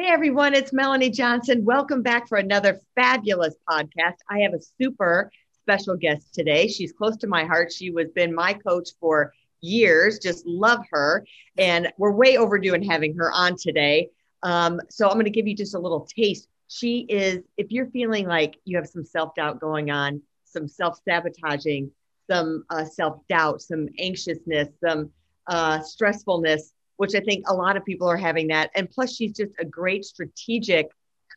Hey everyone, it's Melanie Johnson. Welcome back for another fabulous podcast. I have a super special guest today. She's close to my heart. She was been my coach for years. Just love her, and we're way overdue in having her on today. Um, so I'm going to give you just a little taste. She is, if you're feeling like you have some self doubt going on, some self sabotaging, some uh, self doubt, some anxiousness, some uh, stressfulness which I think a lot of people are having that. And plus, she's just a great strategic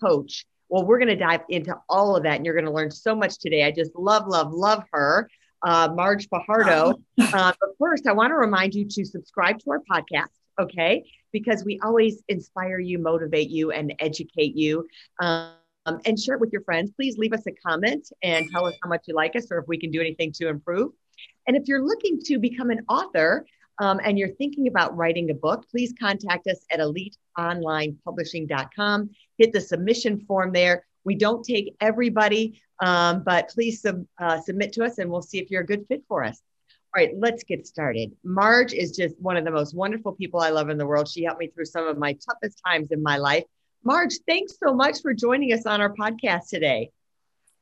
coach. Well, we're going to dive into all of that, and you're going to learn so much today. I just love, love, love her, uh, Marge Fajardo. Uh, but first, I want to remind you to subscribe to our podcast, okay? Because we always inspire you, motivate you, and educate you. Um, and share it with your friends. Please leave us a comment and tell us how much you like us or if we can do anything to improve. And if you're looking to become an author, um, and you're thinking about writing a book, please contact us at eliteonlinepublishing.com. Hit the submission form there. We don't take everybody, um, but please sub, uh, submit to us and we'll see if you're a good fit for us. All right, let's get started. Marge is just one of the most wonderful people I love in the world. She helped me through some of my toughest times in my life. Marge, thanks so much for joining us on our podcast today.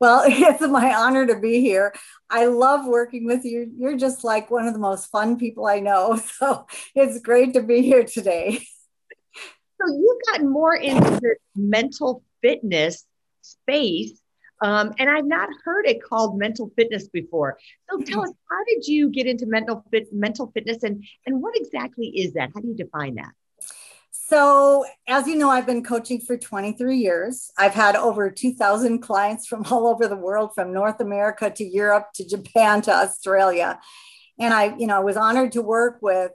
Well, it's my honor to be here. I love working with you. You're just like one of the most fun people I know. So it's great to be here today. So you've gotten more into the mental fitness space. Um, and I've not heard it called mental fitness before. So tell us, how did you get into mental fit, mental fitness, and and what exactly is that? How do you define that? So, as you know, I've been coaching for 23 years. I've had over 2,000 clients from all over the world, from North America to Europe to Japan to Australia. And I, you know, was honored to work with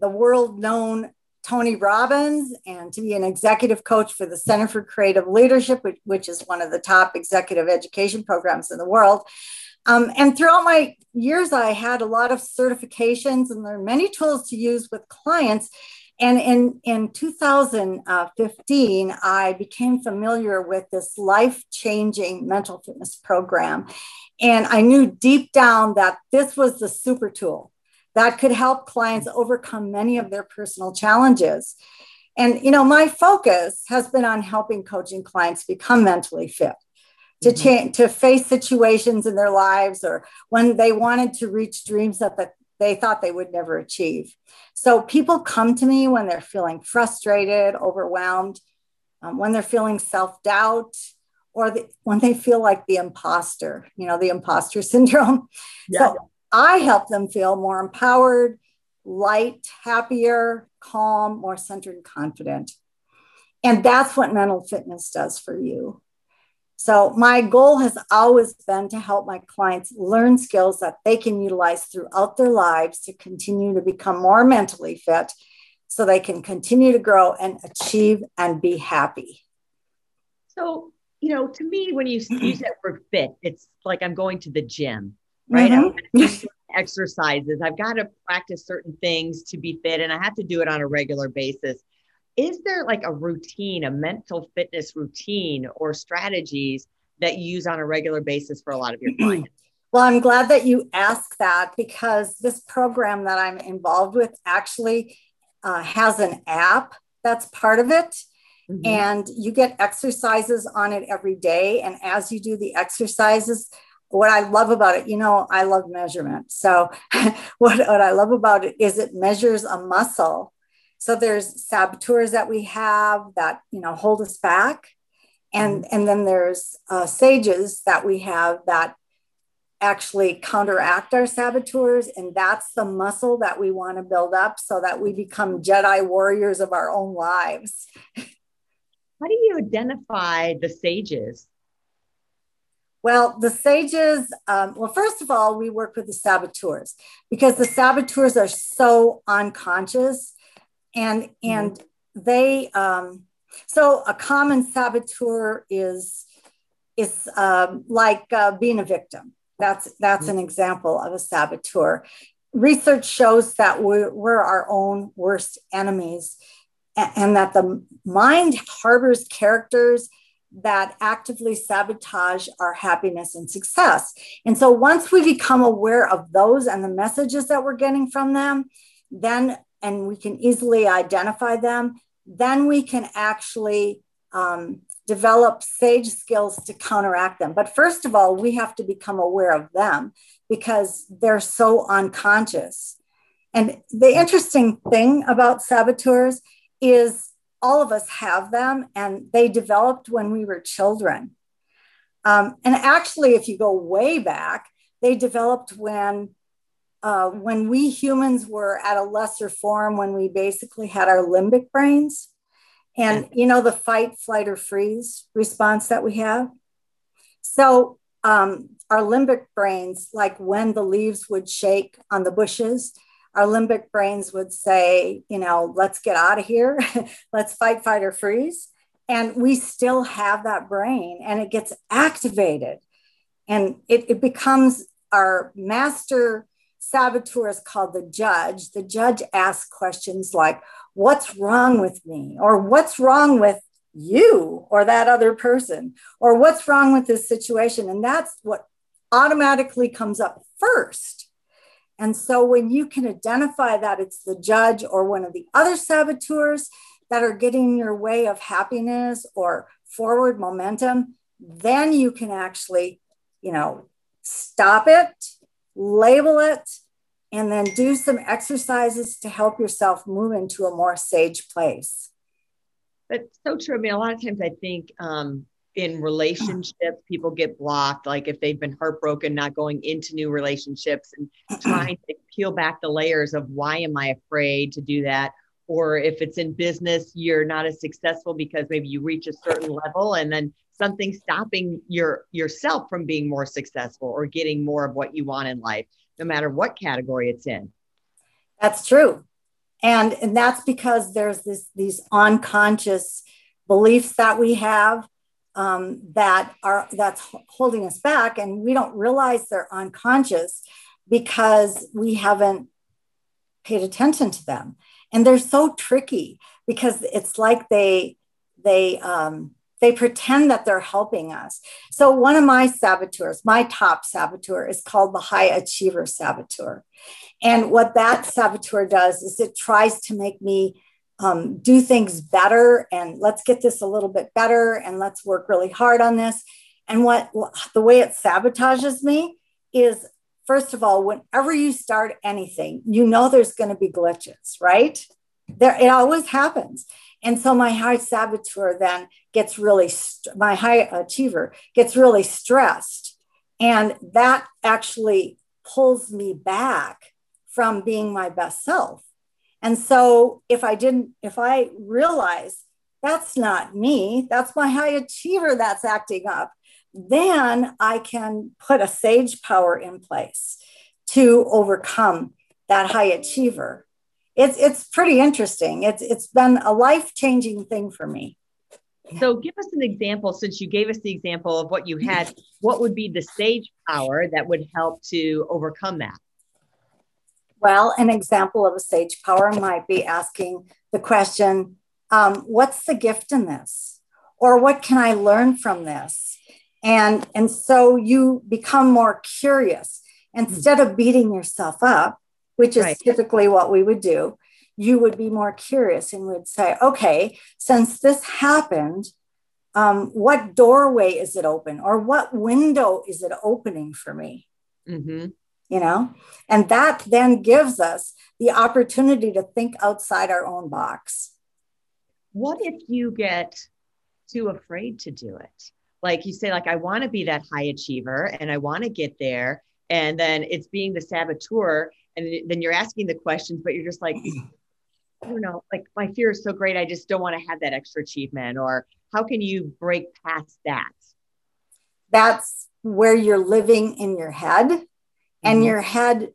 the world known Tony Robbins and to be an executive coach for the Center for Creative Leadership, which, which is one of the top executive education programs in the world. Um, and throughout my years, I had a lot of certifications and there are many tools to use with clients and in, in 2015, I became familiar with this life changing mental fitness program. And I knew deep down that this was the super tool that could help clients overcome many of their personal challenges. And, you know, my focus has been on helping coaching clients become mentally fit to mm-hmm. change to face situations in their lives or when they wanted to reach dreams that the they thought they would never achieve. So people come to me when they're feeling frustrated, overwhelmed, um, when they're feeling self doubt, or the, when they feel like the imposter, you know, the imposter syndrome. Yeah. So I help them feel more empowered, light, happier, calm, more centered, confident. And that's what mental fitness does for you. So, my goal has always been to help my clients learn skills that they can utilize throughout their lives to continue to become more mentally fit so they can continue to grow and achieve and be happy. So, you know, to me, when you use that word fit, it's like I'm going to the gym, right? Mm-hmm. exercises. I've got to practice certain things to be fit, and I have to do it on a regular basis is there like a routine, a mental fitness routine or strategies that you use on a regular basis for a lot of your clients? Well, I'm glad that you asked that because this program that I'm involved with actually uh, has an app that's part of it. Mm-hmm. And you get exercises on it every day. And as you do the exercises, what I love about it, you know, I love measurement. So, what, what I love about it is it measures a muscle so there's saboteurs that we have that you know hold us back, and mm-hmm. and then there's uh, sages that we have that actually counteract our saboteurs, and that's the muscle that we want to build up so that we become Jedi warriors of our own lives. How do you identify the sages? Well, the sages, um, well, first of all, we work with the saboteurs because the saboteurs are so unconscious and mm-hmm. and they um, So a common saboteur is is um, like uh, being a victim. That's that's an example of a saboteur. Research shows that we're, we're our own worst enemies, and, and that the mind harbors characters that actively sabotage our happiness and success. And so once we become aware of those and the messages that we're getting from them, then and we can easily identify them, then we can actually um, develop sage skills to counteract them. But first of all, we have to become aware of them because they're so unconscious. And the interesting thing about saboteurs is all of us have them and they developed when we were children. Um, and actually, if you go way back, they developed when uh, when we humans were at a lesser form, when we basically had our limbic brains. And you know, the fight, flight, or freeze response that we have. So, um, our limbic brains, like when the leaves would shake on the bushes, our limbic brains would say, you know, let's get out of here, let's fight, fight, or freeze. And we still have that brain and it gets activated and it, it becomes our master saboteur is called the judge. The judge asks questions like, What's wrong with me? Or what's wrong with you or that other person? Or what's wrong with this situation? And that's what automatically comes up first. And so when you can identify that it's the judge or one of the other saboteurs that are getting in your way of happiness or forward momentum, then you can actually, you know, stop it, label it, and then do some exercises to help yourself move into a more sage place. That's so true. I mean, a lot of times I think um, in relationships, people get blocked, like if they've been heartbroken, not going into new relationships and trying to peel back the layers of why am I afraid to do that? Or if it's in business, you're not as successful because maybe you reach a certain level and then something stopping your yourself from being more successful or getting more of what you want in life, no matter what category it's in. That's true. And, and that's because there's this these unconscious beliefs that we have um, that are that's holding us back and we don't realize they're unconscious because we haven't paid attention to them and they're so tricky because it's like they they um, they pretend that they're helping us so one of my saboteurs my top saboteur is called the high achiever saboteur and what that saboteur does is it tries to make me um, do things better and let's get this a little bit better and let's work really hard on this. And what the way it sabotages me is first of all, whenever you start anything, you know there's going to be glitches, right? There, it always happens. And so my high saboteur then gets really, my high achiever gets really stressed. And that actually pulls me back from being my best self. And so if I didn't, if I realize that's not me, that's my high achiever that's acting up, then I can put a sage power in place to overcome that high achiever. It's it's pretty interesting. It's it's been a life-changing thing for me. So give us an example since you gave us the example of what you had, what would be the sage power that would help to overcome that? Well, an example of a sage power might be asking the question um, What's the gift in this? Or what can I learn from this? And, and so you become more curious. Instead of beating yourself up, which is right. typically what we would do, you would be more curious and would say, okay, since this happened, um, what doorway is it open? Or what window is it opening for me? Mm-hmm. You know? And that then gives us the opportunity to think outside our own box. What if you get too afraid to do it? Like you say like i want to be that high achiever and i want to get there and then it's being the saboteur and then you're asking the questions but you're just like i don't know like my fear is so great i just don't want to have that extra achievement or how can you break past that that's where you're living in your head and mm-hmm. your head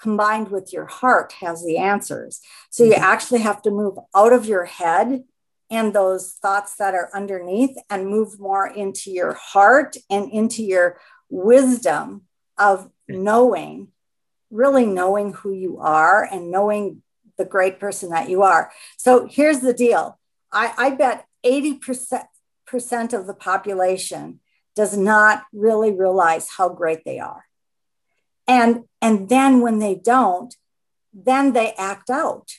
combined with your heart has the answers. So you mm-hmm. actually have to move out of your head and those thoughts that are underneath and move more into your heart and into your wisdom of knowing, really knowing who you are and knowing the great person that you are. So here's the deal I, I bet 80% of the population does not really realize how great they are. And, and then when they don't, then they act out.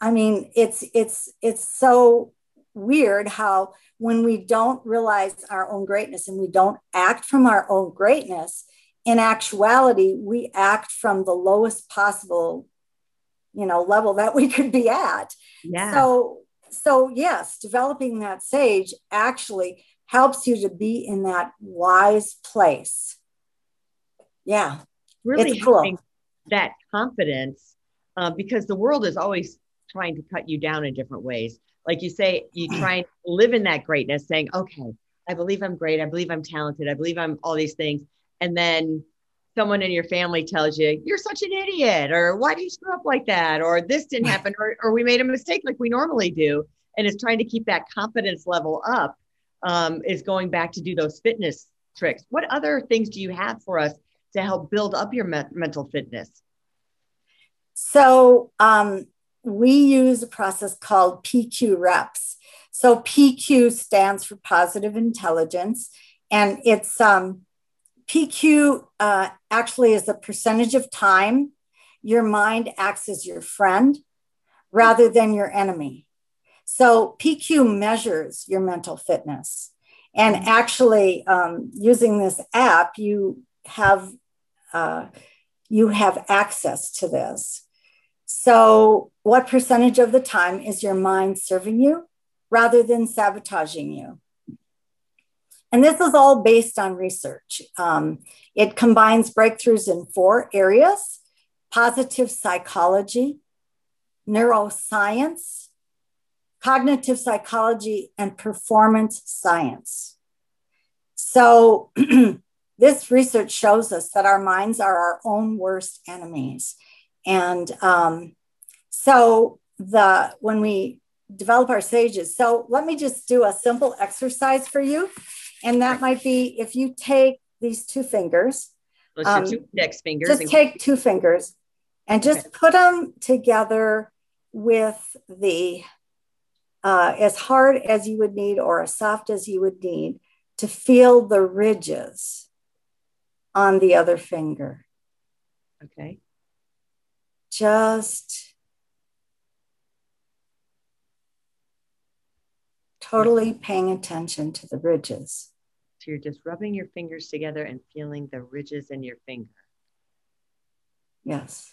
I mean, it's it's it's so weird how when we don't realize our own greatness and we don't act from our own greatness, in actuality, we act from the lowest possible, you know, level that we could be at. Yeah. So so yes, developing that sage actually helps you to be in that wise place. Yeah. Really it's cool. that confidence uh, because the world is always trying to cut you down in different ways. Like you say, you try and live in that greatness, saying, okay, I believe I'm great. I believe I'm talented. I believe I'm all these things. And then someone in your family tells you, you're such an idiot, or why do you screw up like that? Or this didn't happen, or, or we made a mistake like we normally do. And it's trying to keep that confidence level up, um, is going back to do those fitness tricks. What other things do you have for us to help build up your me- mental fitness? So, um, we use a process called PQ reps. So PQ stands for positive intelligence, and it's um, PQ uh, actually is the percentage of time your mind acts as your friend rather than your enemy. So PQ measures your mental fitness, and actually um, using this app, you have uh, you have access to this. So, what percentage of the time is your mind serving you rather than sabotaging you? And this is all based on research. Um, it combines breakthroughs in four areas positive psychology, neuroscience, cognitive psychology, and performance science. So, this research shows us that our minds are our own worst enemies and um, so the when we develop our sages, so let me just do a simple exercise for you. And that might be if you take these two fingers. Let's um, two index fingers. Just take two fingers and just okay. put them together with the uh, as hard as you would need or as soft as you would need to feel the ridges on the other finger. Okay just totally paying attention to the ridges. So you're just rubbing your fingers together and feeling the ridges in your finger. Yes.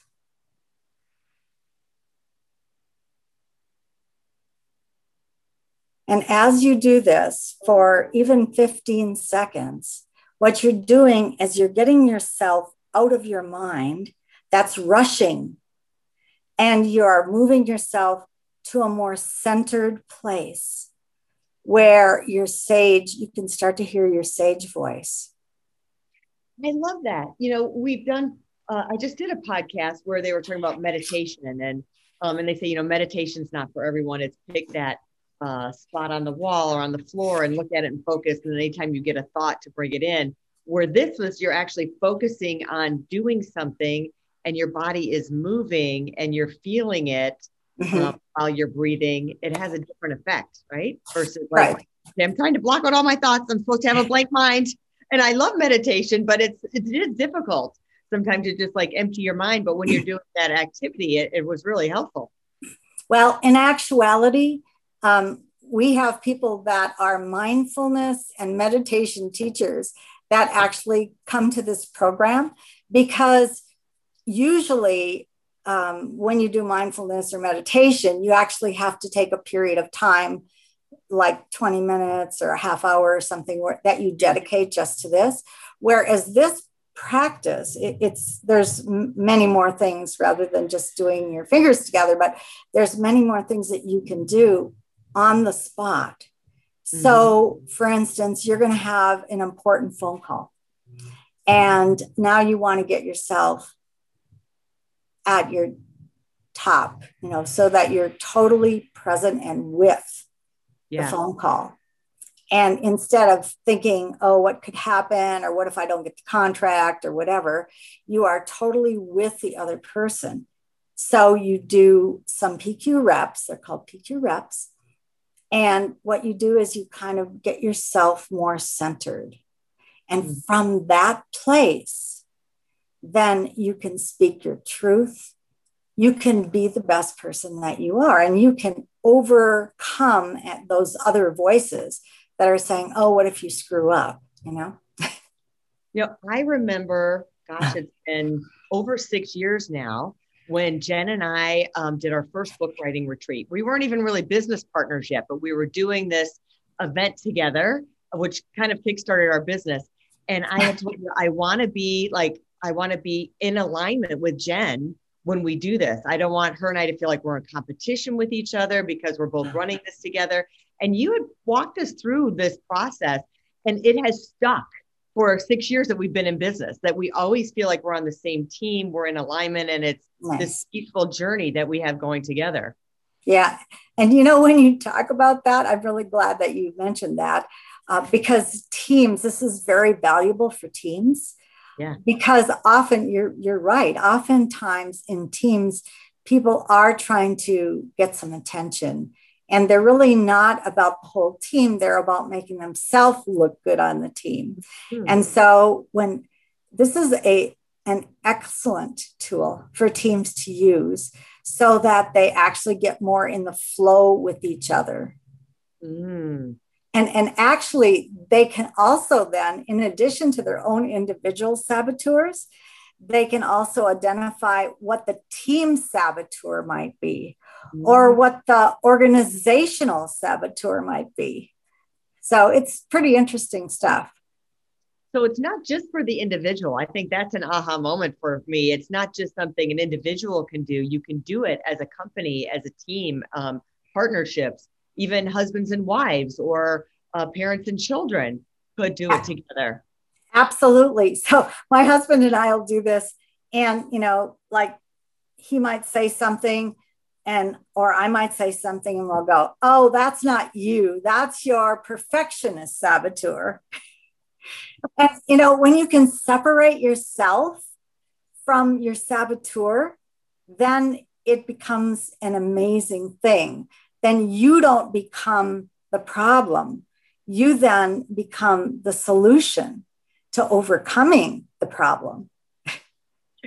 And as you do this for even 15 seconds, what you're doing is you're getting yourself out of your mind that's rushing and you're moving yourself to a more centered place where your sage, you can start to hear your sage voice. I love that. You know, we've done, uh, I just did a podcast where they were talking about meditation and then, um, and they say, you know, meditation's not for everyone. It's pick that uh, spot on the wall or on the floor and look at it and focus. And anytime you get a thought to bring it in, where this was, you're actually focusing on doing something and your body is moving and you're feeling it mm-hmm. um, while you're breathing, it has a different effect, right? Versus like, right. I'm trying to block out all my thoughts. I'm supposed to have a blank mind. And I love meditation, but it's it is difficult. Sometimes to just like empty your mind. But when you're doing that activity, it, it was really helpful. Well, in actuality, um, we have people that are mindfulness and meditation teachers that actually come to this program because usually um, when you do mindfulness or meditation, you actually have to take a period of time, like 20 minutes or a half hour or something that you dedicate just to this. Whereas this practice, it, it's there's many more things rather than just doing your fingers together, but there's many more things that you can do on the spot. Mm-hmm. So, for instance, you're going to have an important phone call, and now you want to get yourself at your top, you know, so that you're totally present and with yeah. the phone call. And instead of thinking, oh, what could happen, or what if I don't get the contract, or whatever, you are totally with the other person. So you do some PQ reps, they're called PQ reps. And what you do is you kind of get yourself more centered. And mm. from that place, then you can speak your truth. You can be the best person that you are, and you can overcome at those other voices that are saying, oh, what if you screw up? You know? you know, I remember, gosh, it's been over six years now when Jen and I um, did our first book writing retreat. We weren't even really business partners yet, but we were doing this event together, which kind of kickstarted our business. And I had told you, I want to be like, I want to be in alignment with Jen when we do this. I don't want her and I to feel like we're in competition with each other because we're both running this together. And you had walked us through this process and it has stuck for six years that we've been in business, that we always feel like we're on the same team, we're in alignment, and it's nice. this peaceful journey that we have going together. Yeah. And you know, when you talk about that, I'm really glad that you mentioned that uh, because teams, this is very valuable for teams. Yeah. Because often you're you're right. Oftentimes in teams, people are trying to get some attention and they're really not about the whole team they're about making themselves look good on the team hmm. and so when this is a an excellent tool for teams to use so that they actually get more in the flow with each other mm. And and actually they can also then in addition to their own individual saboteurs they can also identify what the team saboteur might be or mm-hmm. what the organizational saboteur might be. So it's pretty interesting stuff. So it's not just for the individual. I think that's an aha moment for me. It's not just something an individual can do. You can do it as a company, as a team, um, partnerships, even husbands and wives or uh, parents and children could do it together. Absolutely. So my husband and I will do this, and you know, like he might say something, and or I might say something, and we'll go, "Oh, that's not you. That's your perfectionist saboteur." and you know, when you can separate yourself from your saboteur, then it becomes an amazing thing. Then you don't become the problem. You then become the solution to overcoming the problem.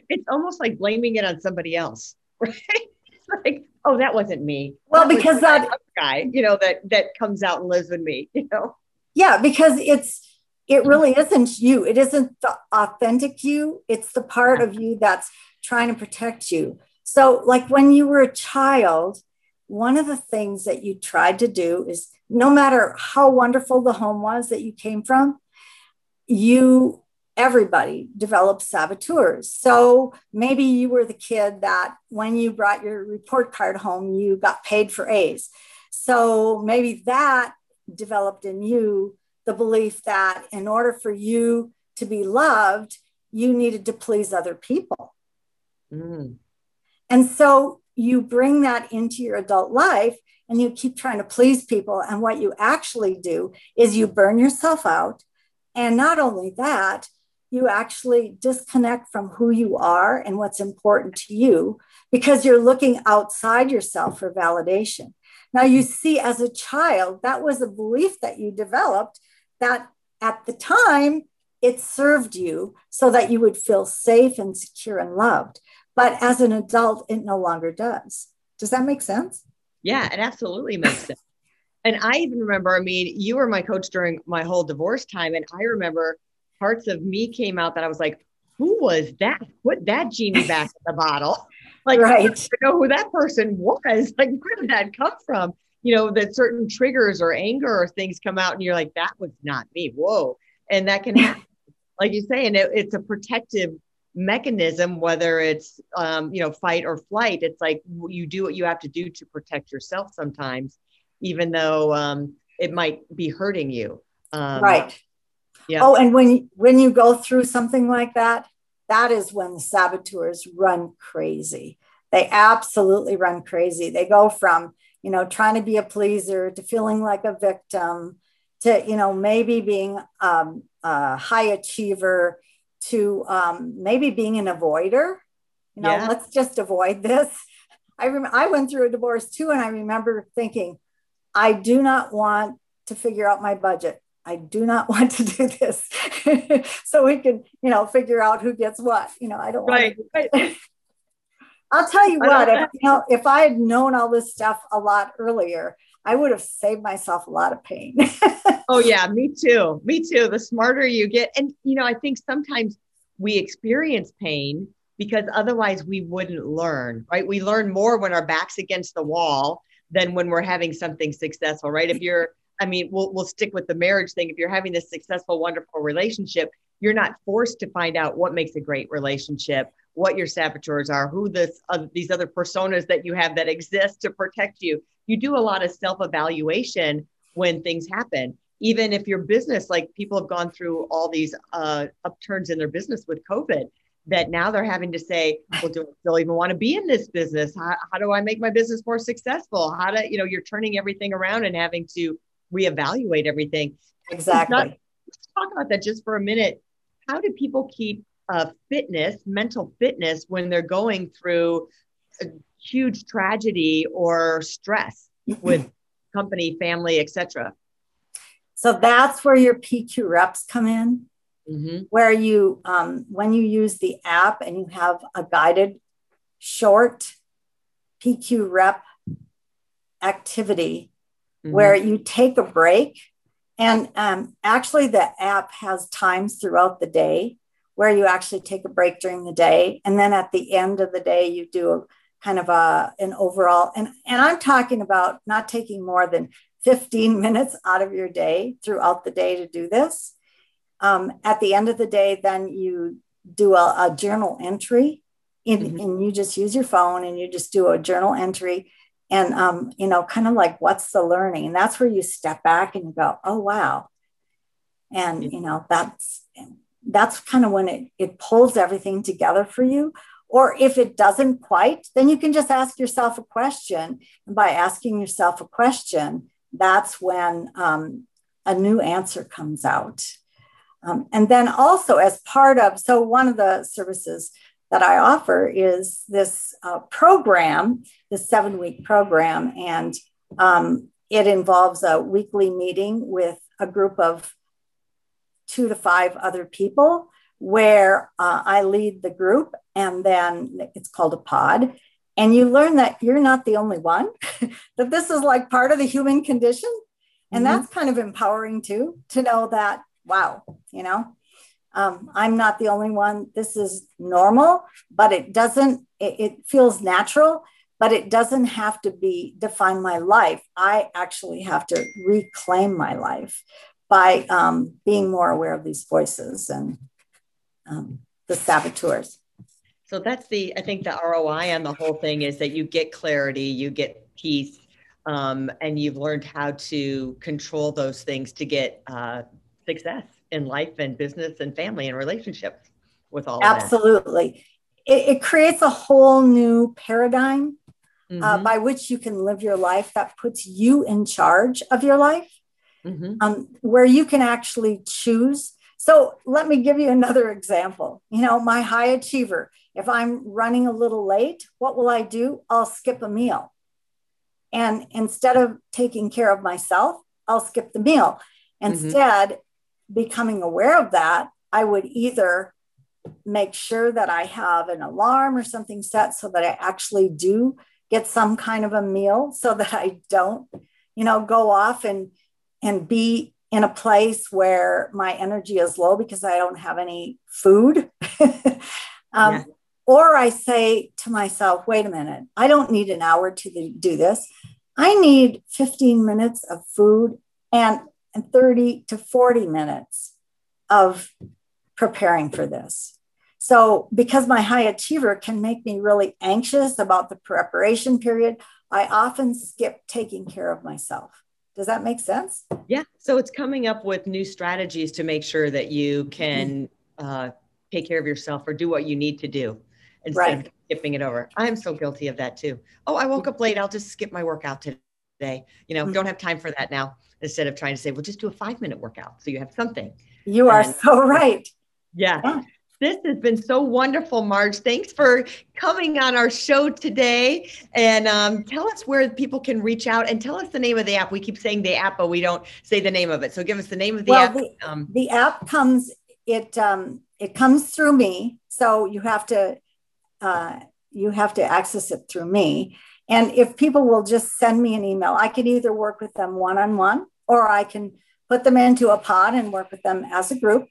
It's almost like blaming it on somebody else, right? Like, oh, that wasn't me. Well, that because that guy, you know, that that comes out and lives with me, you know. Yeah, because it's it really isn't you. It isn't the authentic you. It's the part of you that's trying to protect you. So, like when you were a child, one of the things that you tried to do is no matter how wonderful the home was that you came from, you everybody developed saboteurs. So maybe you were the kid that when you brought your report card home, you got paid for A's. So maybe that developed in you the belief that in order for you to be loved, you needed to please other people. Mm. And so you bring that into your adult life and you keep trying to please people. And what you actually do is you burn yourself out and not only that, you actually disconnect from who you are and what's important to you because you're looking outside yourself for validation. Now, you see, as a child, that was a belief that you developed that at the time it served you so that you would feel safe and secure and loved. But as an adult, it no longer does. Does that make sense? Yeah, it absolutely makes sense. And I even remember, I mean, you were my coach during my whole divorce time. And I remember parts of me came out that I was like, who was that? Put that genie back in the bottle. Like, right. I know who that person was. Like, where did that come from? You know, that certain triggers or anger or things come out, and you're like, that was not me. Whoa. And that can happen. like you say, and it, it's a protective mechanism, whether it's, um, you know, fight or flight. It's like you do what you have to do to protect yourself sometimes even though um, it might be hurting you. Um, right. Yeah. Oh, and when when you go through something like that, that is when the saboteurs run crazy. they absolutely run crazy. They go from, you know, trying to be a pleaser to feeling like a victim to, you know, maybe being um, a high achiever to um, maybe being an avoider. You know, yeah. let's just avoid this. I rem- I went through a divorce too, and I remember thinking, I do not want to figure out my budget. I do not want to do this. so we can, you know, figure out who gets what. You know, I don't right. want to. I'll tell you what, if, you know, if I had known all this stuff a lot earlier, I would have saved myself a lot of pain. oh yeah, me too. Me too. The smarter you get. And you know, I think sometimes we experience pain because otherwise we wouldn't learn, right? We learn more when our back's against the wall than when we're having something successful, right? If you're I mean, we'll we'll stick with the marriage thing. If you're having this successful, wonderful relationship, you're not forced to find out what makes a great relationship, what your saboteurs are, who this uh, these other personas that you have that exist to protect you. You do a lot of self evaluation when things happen. Even if your business, like people have gone through all these uh, upturns in their business with COVID, that now they're having to say, well, do I still even want to be in this business? How, how do I make my business more successful? How do, you know, you're turning everything around and having to reevaluate everything. Exactly. Not, let's talk about that just for a minute. How do people keep uh, fitness, mental fitness, when they're going through a huge tragedy or stress with company, family, etc.? So that's where your PQ reps come in. Mm-hmm. Where you, um, when you use the app and you have a guided short PQ rep activity mm-hmm. where you take a break. And um, actually, the app has times throughout the day where you actually take a break during the day. And then at the end of the day, you do a kind of a, an overall. And, and I'm talking about not taking more than 15 minutes out of your day throughout the day to do this. Um, at the end of the day, then you do a, a journal entry in, mm-hmm. and you just use your phone and you just do a journal entry and um, you know kind of like what's the learning and that's where you step back and you go oh wow and you know that's that's kind of when it, it pulls everything together for you. Or if it doesn't quite then you can just ask yourself a question. And by asking yourself a question that's when um, a new answer comes out. Um, and then also as part of so one of the services that I offer is this uh, program, the seven week program. And um, it involves a weekly meeting with a group of two to five other people where uh, I lead the group. And then it's called a pod. And you learn that you're not the only one, that this is like part of the human condition. And mm-hmm. that's kind of empowering too, to know that, wow, you know, um, I'm not the only one. This is normal, but it doesn't, it, it feels natural, but it doesn't have to be define my life. I actually have to reclaim my life by um, being more aware of these voices and um, the saboteurs. So that's the, I think the ROI on the whole thing is that you get clarity, you get peace, um, and you've learned how to control those things to get uh, success in life and business and family and relationships with all absolutely it, it, creates a whole new paradigm uh, mm-hmm. uh, by which you can live your life that puts you in charge of your life mm-hmm. um, where you can actually choose. So let me give you another example. You know my high achiever if i'm running a little late what will i do? I'll skip a meal. And instead of taking care of myself i'll skip the meal. Mm-hmm. instead mm-hmm becoming aware of that, I would either make sure that I have an alarm or something set so that I actually do get some kind of a meal so that I don't, you know, go off and and be in a place where my energy is low because I don't have any food. um, yeah. Or I say to myself, wait a minute, I don't need an hour to do this. I need 15 minutes of food and and 30 to 40 minutes of preparing for this. So, because my high achiever can make me really anxious about the preparation period, I often skip taking care of myself. Does that make sense? Yeah. So, it's coming up with new strategies to make sure that you can uh, take care of yourself or do what you need to do. instead right. of skipping it over. I'm so guilty of that too. Oh, I woke up late. I'll just skip my workout today. You know, mm-hmm. don't have time for that now. Instead of trying to say, well, just do a five minute workout so you have something. You are so right. Yeah. yeah. This has been so wonderful, Marge. Thanks for coming on our show today. And um, tell us where people can reach out and tell us the name of the app. We keep saying the app, but we don't say the name of it. So give us the name of the well, app. The, um, the app comes, it um, it comes through me. So you have to uh, you have to access it through me. And if people will just send me an email, I can either work with them one on one or I can put them into a pod and work with them as a group.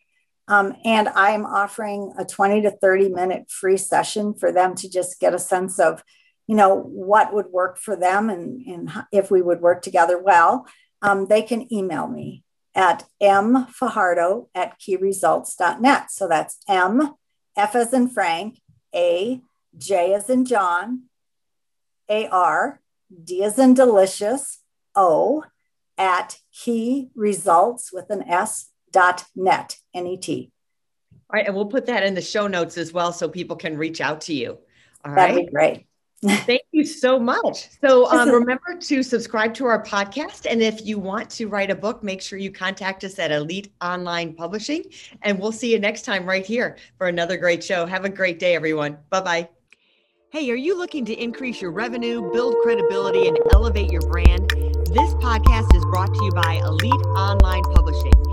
Um, and I'm offering a 20 to 30 minute free session for them to just get a sense of, you know, what would work for them and, and if we would work together well. Um, they can email me at mfajardo at keyresults.net. So that's M, F as in Frank, A, J as in John, A R, D as in delicious, O, at key results with an S dot net, N-E-T. All right. And we'll put that in the show notes as well so people can reach out to you. All That'd right. be great. Thank you so much. So um, remember to subscribe to our podcast. And if you want to write a book, make sure you contact us at Elite Online Publishing. And we'll see you next time right here for another great show. Have a great day, everyone. Bye bye. Hey, are you looking to increase your revenue, build credibility, and elevate your brand? This podcast is brought to you by Elite Online Publishing